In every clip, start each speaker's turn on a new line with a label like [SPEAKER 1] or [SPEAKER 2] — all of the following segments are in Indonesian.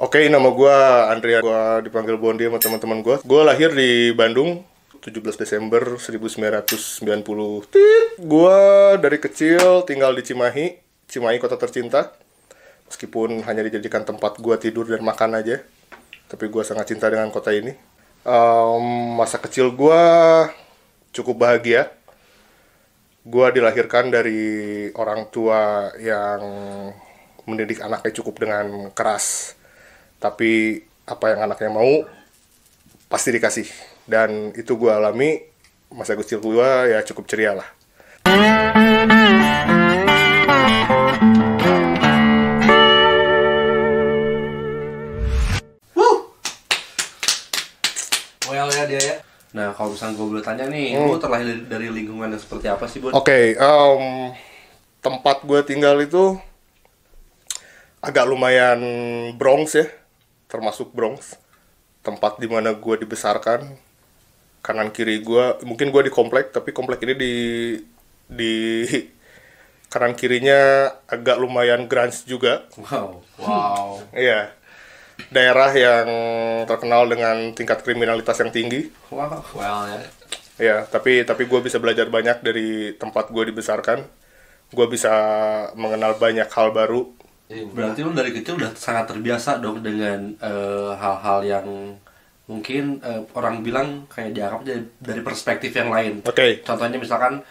[SPEAKER 1] Oke, nama gue Andrea. Gue dipanggil Bondi sama teman-teman gue. Gue lahir di Bandung, 17 Desember 1990. Tit. Gue dari kecil tinggal di Cimahi, Cimahi kota tercinta. Meskipun hanya dijadikan tempat gue tidur dan makan aja. Tapi gue sangat cinta dengan kota ini. Em, masa kecil gue cukup bahagia. Gue dilahirkan dari orang tua yang mendidik anaknya cukup dengan keras tapi apa yang anaknya mau pasti dikasih dan itu gue alami masa kecil gue ya cukup ceria lah
[SPEAKER 2] ya dia ya. Nah kalau misalnya gue boleh tanya nih,
[SPEAKER 1] Hmm.
[SPEAKER 2] lu terlahir dari, lingkungan yang seperti apa sih, Bun?
[SPEAKER 1] oke em, tempat gue tinggal itu agak lumayan Bronx ya termasuk Bronx tempat di mana gue dibesarkan kanan kiri gue mungkin gue di komplek tapi komplek ini di di kanan kirinya agak lumayan grunge juga
[SPEAKER 2] Wow, wow.
[SPEAKER 1] Iya. Daerah yang terkenal dengan tingkat kriminalitas yang tinggi.
[SPEAKER 2] Wow, well ya.
[SPEAKER 1] Ya, tapi tapi gue bisa belajar banyak dari tempat gue dibesarkan. Gue bisa mengenal banyak hal baru.
[SPEAKER 2] Eh, Berarti lu dari kecil udah sangat terbiasa dong dengan eh, hal-hal yang mungkin eh, orang bilang kayak dianggap dari, dari perspektif yang lain.
[SPEAKER 1] Oke.
[SPEAKER 2] Contohnya misalkan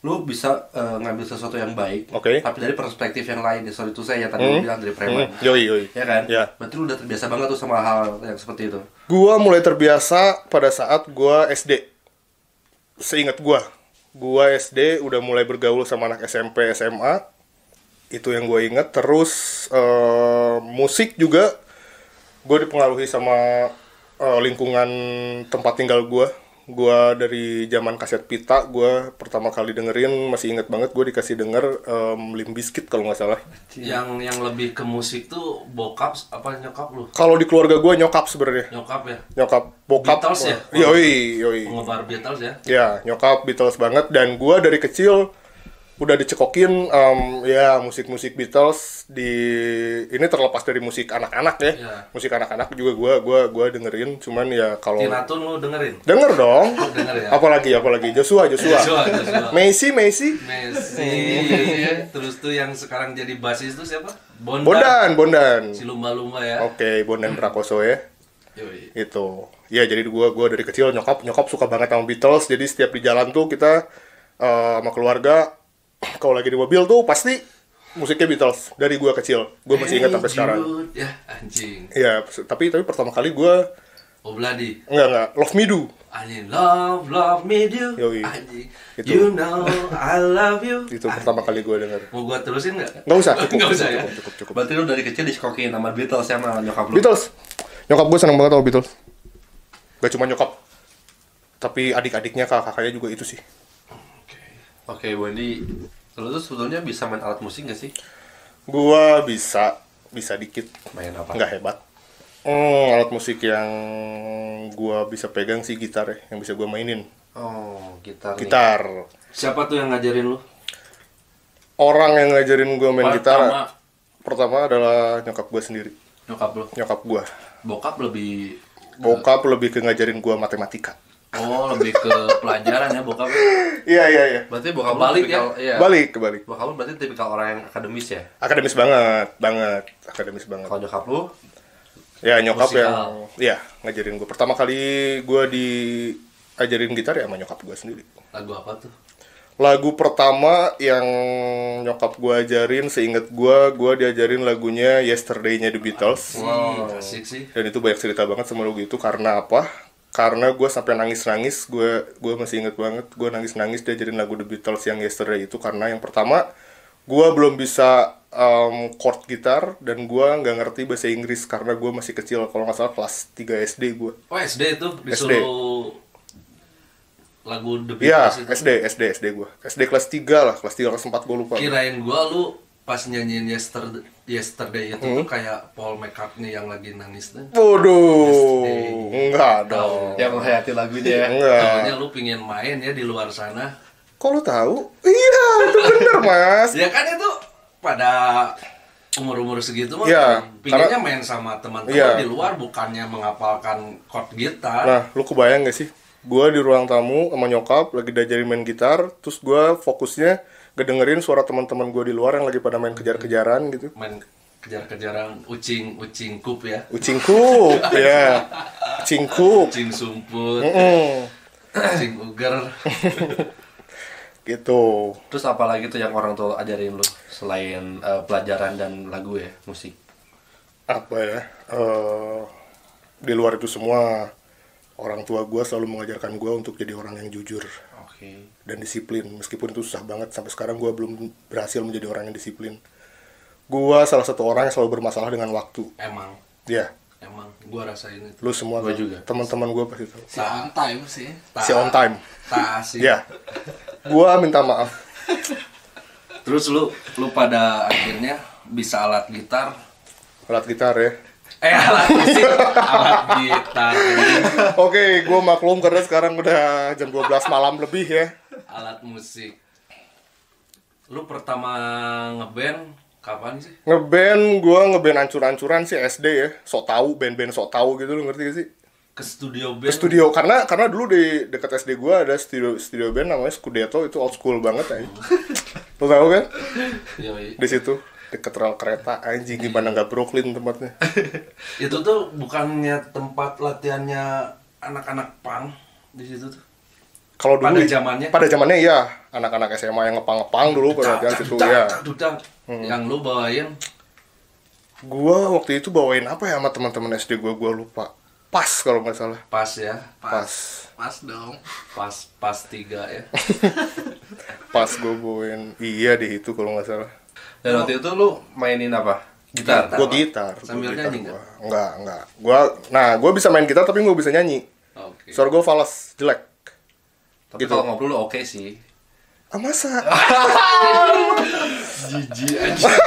[SPEAKER 2] lu bisa eh, ngambil sesuatu yang baik,
[SPEAKER 1] Oke.
[SPEAKER 2] tapi dari perspektif yang lain. Ya, sorry itu saya yang tadi lu bilang dari preman.
[SPEAKER 1] Hmm, yoi yoi.
[SPEAKER 2] Ya kan?
[SPEAKER 1] Ya.
[SPEAKER 2] Berarti lu udah terbiasa banget tuh sama hal yang seperti itu.
[SPEAKER 1] Gue mulai terbiasa pada saat gue SD. Seingat gue, gue SD udah mulai bergaul sama anak SMP, SMA. Itu yang gue inget. Terus eh, musik juga, gue dipengaruhi sama eh, lingkungan tempat tinggal gue. Gue dari zaman kaset pita, gue pertama kali dengerin masih inget banget gue dikasih denger em, Limp Bizkit kalau nggak salah.
[SPEAKER 2] Yang yang lebih ke musik tuh bokap apa nyokap lu?
[SPEAKER 1] Kalau di keluarga gue nyokap sebenarnya,
[SPEAKER 2] Nyokap ya.
[SPEAKER 1] nyokap bokap.
[SPEAKER 2] Beatles ya?
[SPEAKER 1] Yoi, yoi.
[SPEAKER 2] Penggemar Beatles ya.
[SPEAKER 1] Ya, nyokap Beatles banget dan gua dari kecil udah dicekokin em, ya musik-musik Beatles di ini terlepas dari musik anak-anak ya.
[SPEAKER 2] Iya.
[SPEAKER 1] Musik anak-anak juga gua gua gua dengerin cuman ya kalau
[SPEAKER 2] Tina Tun lu dengerin?
[SPEAKER 1] denger dong.
[SPEAKER 2] Lu denger ya?
[SPEAKER 1] Apalagi apalagi Joshua Joshua.
[SPEAKER 2] Joshua, Joshua.
[SPEAKER 1] Messi Messi.
[SPEAKER 2] Messi. Terus tuh yang sekarang jadi basis tuh siapa? Bondan.
[SPEAKER 1] Bondan Bondan.
[SPEAKER 2] Si lumba-lumba ya.
[SPEAKER 1] Oke, Bondan Prakoso ya.
[SPEAKER 2] Yoi.
[SPEAKER 1] itu ya jadi gua gua dari kecil nyokap nyokap suka banget sama Beatles jadi setiap di jalan tuh kita eh, sama keluarga kalau lagi di mobil tuh pasti musiknya Beatles dari gua kecil gua masih ingat sampai
[SPEAKER 2] Hey
[SPEAKER 1] sekarang
[SPEAKER 2] Jude. Ya, anjing.
[SPEAKER 1] ya tapi tapi pertama kali gua
[SPEAKER 2] Obladi.
[SPEAKER 1] enggak enggak Love Me Do
[SPEAKER 2] Anjing love love me do.
[SPEAKER 1] Yoi.
[SPEAKER 2] Anjing.
[SPEAKER 1] Itu.
[SPEAKER 2] You know I love you.
[SPEAKER 1] itu pertama kali gua denger
[SPEAKER 2] Mau gua terusin nggak?
[SPEAKER 1] nggak usah cukup
[SPEAKER 2] Nggak usah ya.
[SPEAKER 1] cukup, cukup, cukup.
[SPEAKER 2] Berarti lu dari kecil disekokin sama Beatles ya sama nyokap lu.
[SPEAKER 1] Beatles nyokap gua seneng banget sama Beatles gak cuma nyokap tapi adik-adiknya kakak-kakaknya juga itu sih
[SPEAKER 2] Oke. Oke, Wendy. Lu tuh sebetulnya bisa main alat musik gak sih?
[SPEAKER 1] gua bisa bisa dikit
[SPEAKER 2] Main apa?
[SPEAKER 1] nggak hebat Hmm, alat musik yang gua bisa pegang sih gitar ya, yang bisa gua mainin.
[SPEAKER 2] Oh, gitar. nih.
[SPEAKER 1] Gitar.
[SPEAKER 2] Siapa tuh yang ngajarin lu?
[SPEAKER 1] Orang yang ngajarin gua main gitar
[SPEAKER 2] Pertama
[SPEAKER 1] pertama adalah nyokap gua sendiri.
[SPEAKER 2] nyokap lu.
[SPEAKER 1] Nyokap gua.
[SPEAKER 2] Bokap lebih
[SPEAKER 1] Bokap lebih ke ngajarin gua matematika.
[SPEAKER 2] Oh, lebih ke pelajaran ya bokap.
[SPEAKER 1] Iya, iya, iya.
[SPEAKER 2] Berarti bokap lu
[SPEAKER 3] Kebalik
[SPEAKER 2] tipikal, iya.
[SPEAKER 1] Balik, kebalik.
[SPEAKER 2] Bokap lu berarti tipikal orang yang akademis ya?
[SPEAKER 1] Akademis banget, banget. Akademis banget.
[SPEAKER 2] Kalau nyokap lu
[SPEAKER 1] Ya, nyokap
[SPEAKER 2] Musikal.
[SPEAKER 1] yang ya ngajarin gua. Pertama kali gua diajarin gitar ya sama nyokap gua sendiri.
[SPEAKER 2] lagu apa tuh?
[SPEAKER 1] Lagu pertama yang nyokap gua ajarin, seinget gua, gua diajarin lagunya Yesterday-nya The Beatles.
[SPEAKER 2] Wow, asik sih.
[SPEAKER 1] Dan itu banyak cerita banget sama lagu itu karena apa? Karena gue sampai nangis-nangis, gue gue masih inget banget, gue nangis-nangis diajarin lagu The Beatles yang Yesterday itu karena yang pertama, gue belum bisa um, chord gitar dan gue nggak ngerti bahasa Inggris karena gue masih kecil, kalau nggak salah kelas 3 SD gue.
[SPEAKER 2] Oh, SD itu disuruh lagu The
[SPEAKER 1] Iya,
[SPEAKER 2] Beatles itu.
[SPEAKER 1] SD, SD, SD gue. SD kelas 3 lah, kelas 3, kelas 4 gue lupa.
[SPEAKER 2] Kirain gua lu pas nyanyiin Yesterday, yesterday itu
[SPEAKER 1] Hmm?
[SPEAKER 2] tuh kayak Paul McCartney yang lagi nangis tuh.
[SPEAKER 1] Waduh, enggak dong.
[SPEAKER 2] Yang menghayati lagunya ya.
[SPEAKER 1] Enggak.
[SPEAKER 2] Soalnya lu pingin main ya di luar sana.
[SPEAKER 1] Kok lu tahu? Iya, itu bener mas.
[SPEAKER 2] Ya kan itu pada umur-umur segitu mah
[SPEAKER 1] Iya,
[SPEAKER 2] pinginnya
[SPEAKER 1] karena-
[SPEAKER 2] main sama teman-teman
[SPEAKER 1] Iya.
[SPEAKER 2] di luar bukannya menghafalkan chord gitar.
[SPEAKER 1] Nah, lu kebayang gak sih? Gua di ruang tamu sama nyokap lagi diajarin main gitar, terus gua fokusnya ngedengerin suara teman-teman gua di luar yang lagi pada main kejar-kejaran gitu.
[SPEAKER 2] main kejar-kejaran ucing ucing kup ya
[SPEAKER 1] Ucing kup, ya. Ucing kup.
[SPEAKER 2] ucing sumput
[SPEAKER 1] Mm,
[SPEAKER 2] ucing uger
[SPEAKER 1] gitu.
[SPEAKER 2] terus apa lagi tuh yang orang tua ajarin lu selain eh, pelajaran dan lagu ya musik
[SPEAKER 1] Apa ya? eh, di luar itu semua orang tua gua selalu mengajarkan gua untuk jadi orang yang jujur dan disiplin meskipun itu susah banget sampai sekarang gua belum berhasil menjadi orang yang disiplin. Gua salah satu orang yang selalu bermasalah dengan waktu.
[SPEAKER 2] Emang?
[SPEAKER 1] Ya
[SPEAKER 2] emang? Gua rasain itu.
[SPEAKER 1] Lu semua
[SPEAKER 2] Gua juga.
[SPEAKER 1] teman-teman gua pasti tahu.
[SPEAKER 3] Si on time sih.
[SPEAKER 1] Si on time.
[SPEAKER 2] tak sih
[SPEAKER 1] ya gua minta maaf.
[SPEAKER 2] Terus lu lu pada akhirnya bisa alat gitar?
[SPEAKER 1] Alat gitar ya
[SPEAKER 2] eh alat musik. Alat gitar.
[SPEAKER 1] Oke gua maklum karena sekarang udah jam 12 malam lebih ya.
[SPEAKER 2] Alat musik. Lu pertama ngeband kapan sih?
[SPEAKER 1] Ngeband gua ngeband ancur-ancuran sih SD ya. Sok tahu band-band sok tahu gitu lu ngerti gak sih?
[SPEAKER 2] Ke studio
[SPEAKER 1] ke
[SPEAKER 2] band
[SPEAKER 1] studio karena karena dulu di dekat SD gua ada studio studio band namanya Scudetto itu old school banget aja lu tahu kan?
[SPEAKER 2] Yoi.
[SPEAKER 1] di situ deket rel kereta anjing gimana nggak Brooklyn tempatnya?
[SPEAKER 2] Itu tuh bukannya tempat latihannya anak-anak pang di situ tuh?
[SPEAKER 1] Kalau dulu
[SPEAKER 2] Pada zamannya?
[SPEAKER 1] pada zamannya iya. Anak-anak SMA yang ngepang-ngepang dulu pada latihan situ ya
[SPEAKER 2] yang lu bawain?
[SPEAKER 1] Gua waktu itu bawain apa ya sama teman-teman SD gua? Gua lupa. Pas kalau nggak salah.
[SPEAKER 2] Pas ya?
[SPEAKER 1] Pas.
[SPEAKER 3] Pas. Dong.
[SPEAKER 2] Pas pas tiga ya?
[SPEAKER 1] Pas gua bawain. Iya di itu kalau nggak salah
[SPEAKER 2] dan waktu itu lu mainin apa? Gitar?
[SPEAKER 1] Gua gitar.
[SPEAKER 2] Sambil
[SPEAKER 1] gua gitar
[SPEAKER 2] nyanyi
[SPEAKER 1] gua. enggak enggak. Gua nah gua bisa main gitar tapi gua bisa nyanyi.
[SPEAKER 2] Oke.
[SPEAKER 1] Suara gua falas jelek.
[SPEAKER 2] Tapi
[SPEAKER 1] gitu.
[SPEAKER 2] kalau ngobrol lu oke sih.
[SPEAKER 1] Ah masa?
[SPEAKER 2] Jijik aja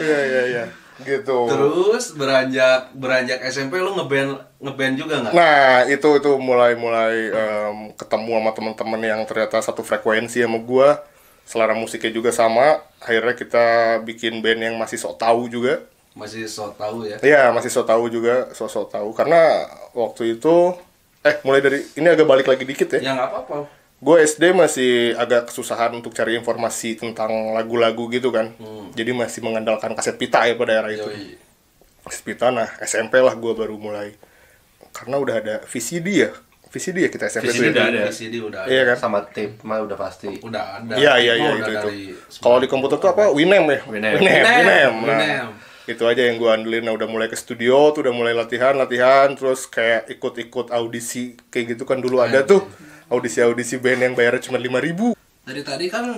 [SPEAKER 1] iya iya iya. Gitu.
[SPEAKER 2] Terus beranjak beranjak SMP lu ngeband ngeband juga nggak?
[SPEAKER 1] Nah, itu itu mulai mulai em, ketemu sama teman-teman yang ternyata satu frekuensi sama gua. Selera musiknya juga sama. Akhirnya kita bikin band yang masih sok tahu juga.
[SPEAKER 2] masih so tahu ya
[SPEAKER 1] Iya, masih sok tahu juga, sok sok tahu. Karena waktu itu eh mulai dari ini agak balik lagi dikit ya.
[SPEAKER 2] ya nggak apa-apa
[SPEAKER 1] Gue SD masih agak kesusahan untuk cari informasi tentang lagu-lagu gitu kan. Jadi masih mengandalkan kaset pita ya pada era itu.
[SPEAKER 2] Yoi.
[SPEAKER 1] Kaset pita, nah SMP lah gue baru mulai. Karena udah ada VCD ya. VCD ya kita SMP
[SPEAKER 2] VCD
[SPEAKER 1] ya.
[SPEAKER 2] udah ada VCD udah ada
[SPEAKER 1] Iya kan?
[SPEAKER 2] sama tape mah udah pasti udah ada
[SPEAKER 1] Iya iya iya itu itu. Kalau di komputer tuh apa? Winamp ya.
[SPEAKER 2] Winamp.
[SPEAKER 1] Winamp.
[SPEAKER 2] Winamp,
[SPEAKER 1] Winamp. Nah, itu aja yang gue andelin. Nah udah mulai ke studio tuh udah mulai latihan latihan terus kayak ikut-ikut audisi kayak gitu kan dulu ada tuh audisi-audisi band yang bayarnya cuma lima ribu.
[SPEAKER 3] dari tadi kan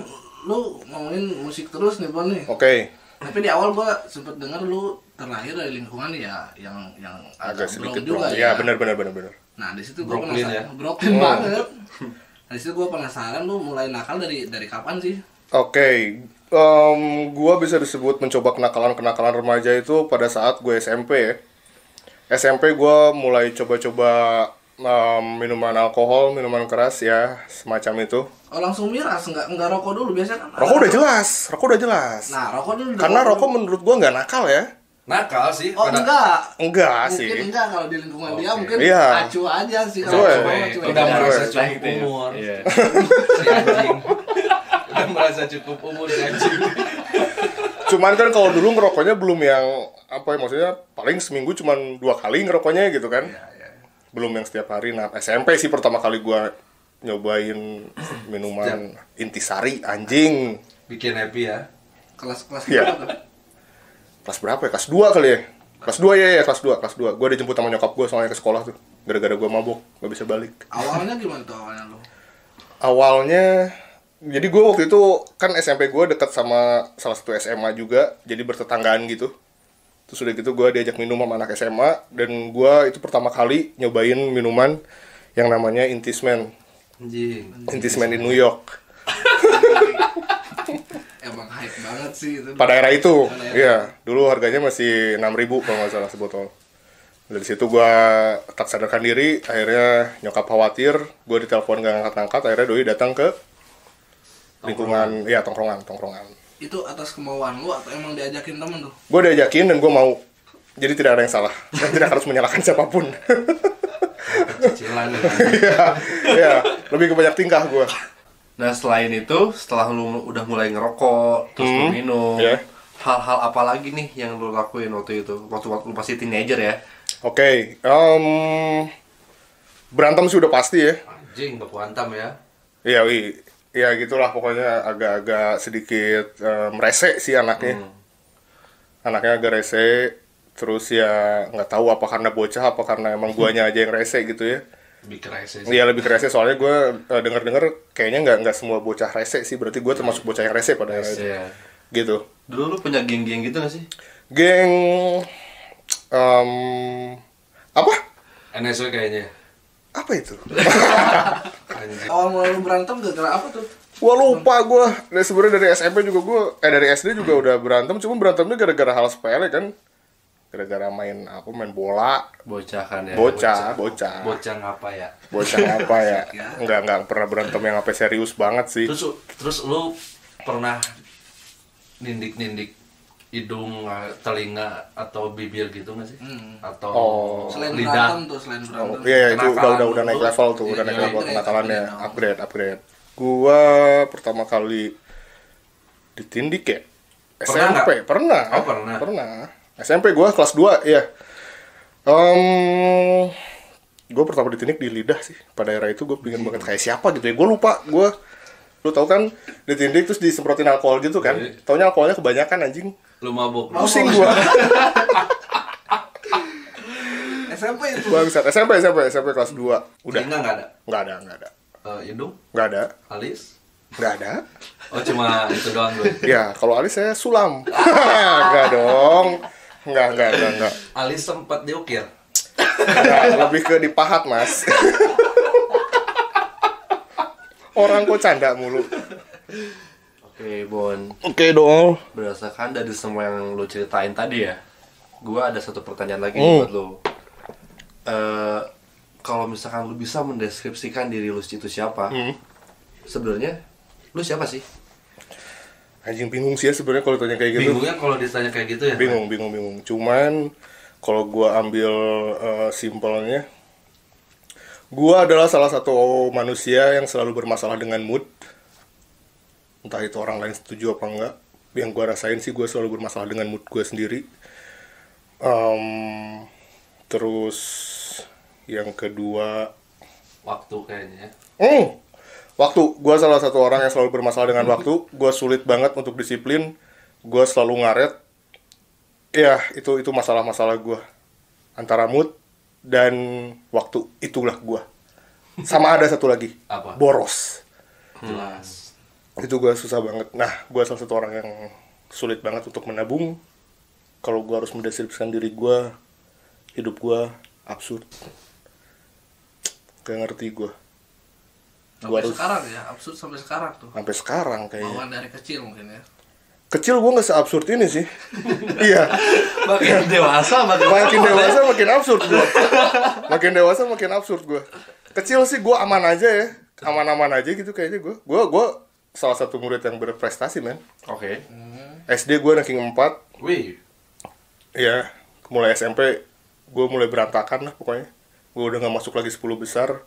[SPEAKER 3] lu ngomongin musik terus nih Bon nih
[SPEAKER 1] Oke.
[SPEAKER 3] tapi di awal gua sempet denger lu terlahir dari lingkungan ya yang yang
[SPEAKER 1] Agak
[SPEAKER 3] agak
[SPEAKER 1] sedikit
[SPEAKER 3] juga ya
[SPEAKER 1] Ya benar benar benar benar.
[SPEAKER 3] Nah di situ gua
[SPEAKER 2] Brooklyn
[SPEAKER 3] penasaran
[SPEAKER 2] ya?
[SPEAKER 3] Brooklyn banget nah di situ gua penasaran lu mulai nakal dari dari kapan sih
[SPEAKER 1] Oke, em, gua bisa disebut mencoba kenakalan-kenakalan remaja itu pada saat gue SMP ya. SMP gua mulai coba-coba em, minuman alkohol, minuman keras ya, semacam itu.
[SPEAKER 3] oh langsung miras nggak nggak rokok dulu biasanya kan
[SPEAKER 1] Rokok udah jelas, rokok udah jelas.
[SPEAKER 3] nah rokok dulu
[SPEAKER 1] Karena rokok menurut gua nggak nakal ya.
[SPEAKER 2] Nakal sih
[SPEAKER 3] oh
[SPEAKER 2] pada-
[SPEAKER 3] enggak
[SPEAKER 1] Enggak
[SPEAKER 3] mungkin
[SPEAKER 1] sih.
[SPEAKER 3] enggak kalau di lingkungan dia
[SPEAKER 2] Oke.
[SPEAKER 3] mungkin
[SPEAKER 1] Iya.
[SPEAKER 3] acu aja sih kalau
[SPEAKER 1] Cuek.
[SPEAKER 2] Cuek.
[SPEAKER 3] cuek.
[SPEAKER 2] udah merasa
[SPEAKER 1] Cuek.
[SPEAKER 2] cukup umur
[SPEAKER 4] Iya.
[SPEAKER 2] udah merasa cukup umur anjing
[SPEAKER 1] Cuman kan kalau dulu ngerokoknya belum yang apa ya maksudnya paling seminggu cuman dua kali ngerokoknya gitu kan. Belum yang setiap hari. Nah, SMP sih pertama kali gua nyobain minuman intisari anjing.
[SPEAKER 2] bikin happy ya
[SPEAKER 3] kelas-kelas
[SPEAKER 1] Iya. Kelas berapa ya? Kelas 2 kali ya? Kelas 2 ya, ya kelas 2, kelas 2. Gue dijemput sama nyokap gue soalnya ke sekolah tuh. Gara-gara gue mabuk, gak bisa balik.
[SPEAKER 3] awalnya gimana tuh awalnya lu
[SPEAKER 1] Awalnya, jadi gue waktu itu kan SMP gue deket sama salah satu SMA juga, jadi bertetanggaan gitu. Terus udah gitu gue diajak minum sama anak SMA, dan gue itu pertama kali nyobain minuman yang namanya Intisman.
[SPEAKER 2] anjing
[SPEAKER 1] Intisman di New York.
[SPEAKER 3] emang hype banget sih itu.
[SPEAKER 1] Pada era itu iya. dulu harganya masih 6000 kalau nggak salah sebotol dari situ gua tak sadarkan diri akhirnya nyokap khawatir gue ditelepon gak ngangkat-ngangkat akhirnya doi datang ke lingkungan iya tongkrongan tongkrongan.
[SPEAKER 3] Itu atas kemauan lu atau emang diajakin temen tuh?
[SPEAKER 1] gue diajakin dan gue mau. Jadi tidak ada yang salah. Dan tidak harus menyalahkan siapa pun.
[SPEAKER 2] Cicilan ya.
[SPEAKER 1] Iya, iya, lebih ke banyak tingkah gue
[SPEAKER 2] Nah selain itu, setelah lu udah mulai ngerokok, terus lu
[SPEAKER 1] Hmm,
[SPEAKER 2] minum,
[SPEAKER 1] iya.
[SPEAKER 2] hal-hal apa lagi nih yang lu lakuin waktu itu? Waktu waktu lu masih teenager ya?
[SPEAKER 1] oke em, berantem sih udah pasti ya
[SPEAKER 2] Anjing, baku hantam ya.
[SPEAKER 1] Iya, wi. Ya gitulah pokoknya agak-agak sedikit eh, merese sih anaknya.
[SPEAKER 2] Hmm.
[SPEAKER 1] Anaknya agak rese. Terus ya nggak tahu apa karena bocah apa karena emang guanya aja yang rese gitu ya.
[SPEAKER 2] Lebih kerasa
[SPEAKER 1] Iya lebih ke rese soalnya gue eh, denger-denger kayaknya nggak nggak semua bocah rese sih. Berarti gue termasuk bocah yang rese pada akhirnya.
[SPEAKER 2] Iya.
[SPEAKER 1] Gitu.
[SPEAKER 2] Dulu lu punya geng-geng gitu gak sih?
[SPEAKER 1] Geng em, apa?
[SPEAKER 2] NSW kayaknya.
[SPEAKER 1] Apa itu?
[SPEAKER 3] Awal mulai lu berantem gara-gara apa tuh?
[SPEAKER 1] Gua lupa gua. Dari sebenarnya dari SMP juga gua eh dari SD juga udah berantem, cuma berantemnya gara-gara hal sepele kan. Gara-gara main apa main bola,
[SPEAKER 2] Bocah kan ya?
[SPEAKER 1] bocah, bocah.
[SPEAKER 2] Bocah ngapa ya?
[SPEAKER 1] Bocah apa ya? Enggak enggak pernah berantem yang apa serius banget sih.
[SPEAKER 2] Terus terus lu pernah nindik-nindik hidung, telinga atau bibir gitu gak sih?
[SPEAKER 3] Hmm.
[SPEAKER 2] Atau
[SPEAKER 1] Oh.
[SPEAKER 3] Selain
[SPEAKER 2] lidah?
[SPEAKER 3] berantem tuh, selain
[SPEAKER 1] Oh,
[SPEAKER 3] berantem.
[SPEAKER 1] iya, iya, itu udah udah udah naik level tuh,
[SPEAKER 3] Iya,
[SPEAKER 1] udah naik
[SPEAKER 3] iya,
[SPEAKER 1] level
[SPEAKER 3] upgrade,
[SPEAKER 1] kenakalannya,
[SPEAKER 3] upgrade dong.
[SPEAKER 1] upgrade, upgrade. Gua pertama kali ditindik ya.
[SPEAKER 2] Pernah
[SPEAKER 1] SMP, pernah.
[SPEAKER 2] Oh, pernah.
[SPEAKER 1] Pernah. SMP gua kelas 2, iya. Em gue pertama ditindik di lidah sih. Pada era itu gue pengen banget kayak siapa gitu ya. Gue lupa, gue lu tau kan ditindik terus disemprotin alkohol gitu kan.
[SPEAKER 2] Iya.
[SPEAKER 1] Taunya alkoholnya kebanyakan anjing.
[SPEAKER 2] Lu mabuk.
[SPEAKER 1] Pusing gua.
[SPEAKER 3] SMP itu.
[SPEAKER 1] Bangsat. SMP, SMP, SMP kelas 2. Udah.
[SPEAKER 2] Telinga nggak ada?
[SPEAKER 1] Nggak ada, nggak ada.
[SPEAKER 2] Eh, hidung?
[SPEAKER 1] Nggak ada.
[SPEAKER 2] Alis?
[SPEAKER 1] Nggak ada.
[SPEAKER 2] Oh cuma itu doang gue.
[SPEAKER 1] Ya, kalau alis saya sulam. Enggak dong. Enggak, enggak, enggak, enggak.
[SPEAKER 2] Alis sempat diukir.
[SPEAKER 1] Enggak, lebih ke dipahat, Mas. Orang kok canda mulu.
[SPEAKER 2] Oke, Bon.
[SPEAKER 1] Oke dong.
[SPEAKER 2] Berdasarkan dari semua yang lu ceritain tadi ya, gua ada satu pertanyaan lagi
[SPEAKER 1] Hmm.
[SPEAKER 2] buat lu. Eh, kalau misalkan lu bisa mendeskripsikan diri lu itu siapa,
[SPEAKER 1] Hmm.
[SPEAKER 2] sebenarnya lu siapa sih?
[SPEAKER 1] Anjing bingung sih ya sebenarnya kalau tanya kayak gitu.
[SPEAKER 2] Bingungnya kalau ditanya kayak gitu ya.
[SPEAKER 1] Bingung, bingung, bingung. Cuman kalau gua ambil eh, simpelnya gua adalah salah satu manusia yang selalu bermasalah dengan mood. Entah itu orang lain setuju apa enggak. Yang gua rasain sih gua selalu bermasalah dengan mood gua sendiri. Em, terus yang kedua
[SPEAKER 2] Waktu kayaknya. ya.
[SPEAKER 1] Waktu, gue salah satu orang yang selalu bermasalah dengan waktu. Gue sulit banget untuk disiplin. Gue selalu ngaret. Ya, itu itu masalah-masalah gue. Antara mood dan waktu. Itulah gue. Sama ada satu lagi.
[SPEAKER 2] Apa?
[SPEAKER 1] Boros.
[SPEAKER 2] Jelas.
[SPEAKER 1] Itu gue susah banget. Nah, gue salah satu orang yang sulit banget untuk menabung. Kalau gue harus mendeskripsikan diri gue, hidup gue absurd. Gak ngerti gue.
[SPEAKER 3] Sampai
[SPEAKER 1] harus-
[SPEAKER 3] sekarang ya, absurd sampai sekarang tuh.
[SPEAKER 1] Sampai sekarang kayaknya.
[SPEAKER 3] Bawaan dari kecil mungkin ya.
[SPEAKER 1] kecil gue nggak seabsurd ini sih. Iya.
[SPEAKER 2] Makin dewasa makin
[SPEAKER 1] makin dewasa makin absurd gue makin dewasa makin absurd gue kecil sih gue aman aja ya. Aman-aman aja gitu kayaknya gue gue gue salah satu murid yang berprestasi men.
[SPEAKER 2] Oke.
[SPEAKER 1] SD gue ranking 4
[SPEAKER 2] Wih.
[SPEAKER 1] ya mulai SMP gue mulai berantakan lah pokoknya. Gue udah nggak masuk lagi 10 besar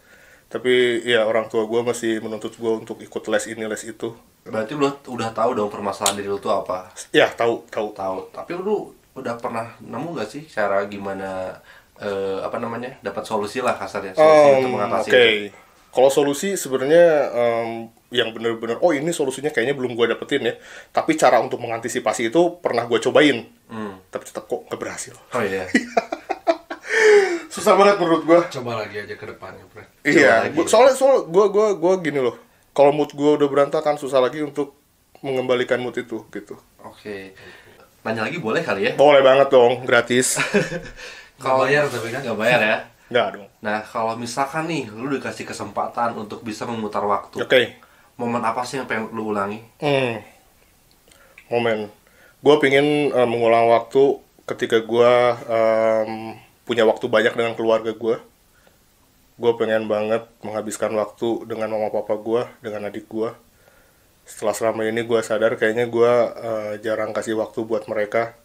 [SPEAKER 1] tapi ya orang tua gue masih menuntut gue untuk ikut les ini les itu
[SPEAKER 2] Berarti lu udah tahu dong permasalahan diri lu tuh apa?
[SPEAKER 1] ya tahu tahu
[SPEAKER 2] Tahu. Tapi lu udah pernah nemu gak sih cara gimana eh, apa namanya dapat solusi lah kasarnya solusi
[SPEAKER 1] Um,
[SPEAKER 2] untuk mengatasi itu.
[SPEAKER 1] kalau solusi sebenarnya em, yang bener-bener, oh ini solusinya kayaknya belum gue dapetin ya. Tapi cara untuk mengantisipasi itu pernah gue cobain,
[SPEAKER 2] Hmm.
[SPEAKER 1] tapi tetap kok nggak berhasil.
[SPEAKER 2] Oh iya.
[SPEAKER 1] Susah banget menurut gue.
[SPEAKER 2] Coba lagi aja ke depannya, Bro.
[SPEAKER 1] Iya, gua- soalnya soal gue gue gue gini loh. Kalau mood gue udah berantakan, susah lagi untuk mengembalikan mood itu gitu.
[SPEAKER 2] Oke. Nanya lagi boleh kali ya?
[SPEAKER 1] Boleh banget dong, gratis.
[SPEAKER 2] Kalau bayar tapi kan? Gak bayar ya.
[SPEAKER 1] Nggak dong.
[SPEAKER 2] Nah, kalau misalkan nih lu dikasih kesempatan untuk bisa memutar waktu,
[SPEAKER 1] Oke.
[SPEAKER 2] momen apa sih yang pengen lu ulangi?
[SPEAKER 1] Hmm. Momen. Gue pingin eh, mengulang waktu ketika gue em, punya waktu banyak dengan keluarga gue. Gue pengen banget menghabiskan waktu dengan mama papa gue, dengan adik gue. setelah selama ini gue sadar kayaknya gue eh, jarang kasih waktu buat mereka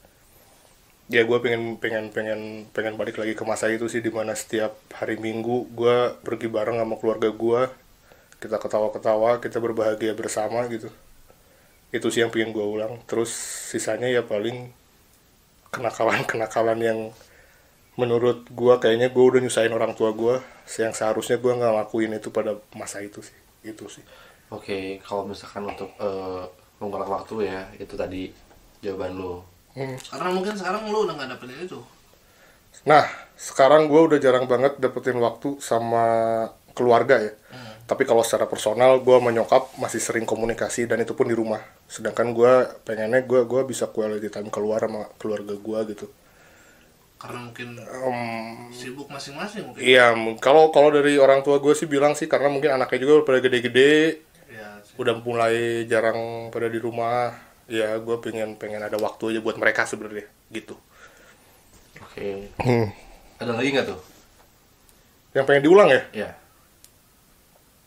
[SPEAKER 1] ya gue pengen pengen pengen pengen balik lagi ke masa itu sih di mana setiap hari minggu gue pergi bareng sama keluarga gue kita ketawa-ketawa kita berbahagia bersama gitu itu sih yang pengen gue ulang terus sisanya ya paling kenakalan-kenakalan yang menurut gue kayaknya gue udah nyusahin orang tua gue yang seharusnya gue nggak lakuin itu pada masa itu sih itu sih
[SPEAKER 2] Oke, kalau misalkan untuk eh, mengulang waktu ya, itu tadi jawaban lu.
[SPEAKER 1] Hmm.
[SPEAKER 3] Karena mungkin sekarang lu udah nggak dapetin itu.
[SPEAKER 1] Nah, sekarang gue udah jarang banget dapetin waktu sama keluarga ya. Tapi kalau secara personal, gue sama nyokap masih sering komunikasi dan itu pun di rumah. Sedangkan gue pengennya gue gua bisa quality time keluar sama keluarga gue gitu.
[SPEAKER 3] Karena mungkin
[SPEAKER 1] Em,
[SPEAKER 3] sibuk masing-masing mungkin.
[SPEAKER 1] Iya, kalau kalau dari orang tua gue sih bilang sih karena mungkin anaknya juga udah pada gede-gede,
[SPEAKER 3] sih.
[SPEAKER 1] udah mulai jarang pada di rumah. Ya, gue pengen pengen ada waktu aja buat mereka sebenarnya gitu.
[SPEAKER 2] Oke.
[SPEAKER 1] Hmm.
[SPEAKER 2] Ada lagi nggak tuh?
[SPEAKER 1] Yang pengen diulang ya?
[SPEAKER 2] Ya.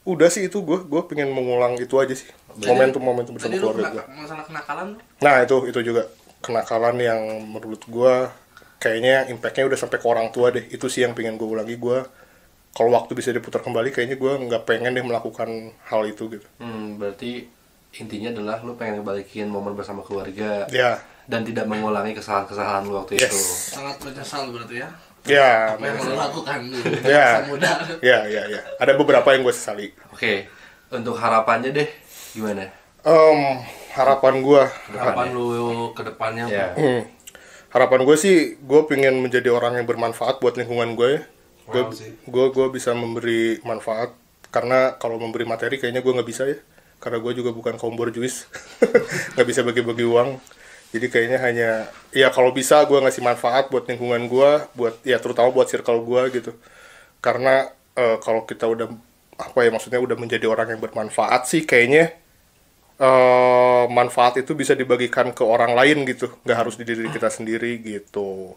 [SPEAKER 1] Udah sih itu gue gue pengen mengulang itu aja sih. Momentum momentum bersama keluarga gue.
[SPEAKER 3] masalah kenakalan.
[SPEAKER 1] Nah itu itu juga kenakalan yang menurut gua kayaknya impactnya udah sampai ke orang tua deh. Itu sih yang pengen gue ulangi gua. Kalau waktu bisa diputar kembali, kayaknya gua nggak pengen deh melakukan hal itu gitu.
[SPEAKER 2] Hmm, berarti intinya adalah lu pengen ngebalikin momen bersama keluarga
[SPEAKER 1] Ya,
[SPEAKER 2] dan tidak mengulangi kesalahan-kesalahan lu waktu
[SPEAKER 1] Yes.
[SPEAKER 2] itu.
[SPEAKER 3] Sangat menyesal berarti ya.
[SPEAKER 1] ya,
[SPEAKER 3] Apa yang lu lakukan dulu.
[SPEAKER 1] Ya.
[SPEAKER 3] Masa muda.
[SPEAKER 1] ya, ya, ya. Ada beberapa yang gue sesali.
[SPEAKER 2] Oke. Untuk harapannya deh, gimana?
[SPEAKER 1] Em, harapan gua,
[SPEAKER 3] Harapan lu ke depannya.
[SPEAKER 2] Ya.
[SPEAKER 1] hmm, harapan gue sih, gue pengen menjadi orang yang bermanfaat buat lingkungan gue. Gue,
[SPEAKER 3] Wow
[SPEAKER 1] gue, gue bisa memberi manfaat. Karena kalau memberi materi, kayaknya gue nggak bisa ya. Karena gue juga bukan kaum borjuis, nggak bisa bagi-bagi uang. Jadi kayaknya hanya, ya kalau bisa gue ngasih manfaat buat lingkungan gue, buat ya terutama buat circle gue gitu. Karena eh, kalau kita udah apa ya maksudnya udah menjadi orang yang bermanfaat sih, kayaknya eh manfaat itu bisa dibagikan ke orang lain gitu, nggak harus di diri kita sendiri gitu.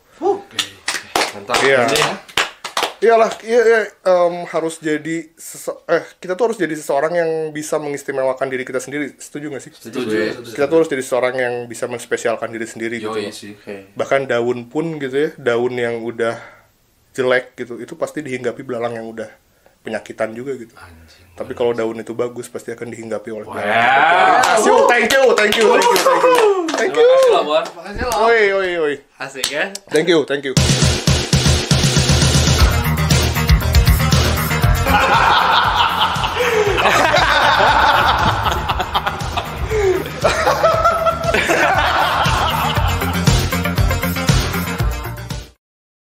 [SPEAKER 2] Mantap.
[SPEAKER 1] Iya.
[SPEAKER 2] Ini
[SPEAKER 1] Iyalah, iya, iya, em, harus jadi sese- eh kita tuh harus jadi seseorang yang bisa mengistimewakan diri kita sendiri. Setuju nggak sih?
[SPEAKER 2] Setuju gue.
[SPEAKER 1] Kita tuh harus jadi seseorang yang bisa menspesialkan diri sendiri gitu.
[SPEAKER 3] Yoi
[SPEAKER 1] loh.
[SPEAKER 3] sih.
[SPEAKER 2] Oke.
[SPEAKER 1] Bahkan daun pun gitu ya, daun yang udah jelek gitu, itu pasti dihinggapi belalang yang udah penyakitan juga gitu.
[SPEAKER 2] Anjing.
[SPEAKER 1] Tapi kalau daun itu bagus, pasti akan dihinggapi oleh.
[SPEAKER 2] Wah.
[SPEAKER 1] Thank you, thank you, thank you, thank you, thank you. Thank you.
[SPEAKER 2] Terima kasih lah, Bon.
[SPEAKER 3] Makasih lo.
[SPEAKER 1] Oi, oi, oi.
[SPEAKER 2] Asik ya.
[SPEAKER 1] Thank you, thank you.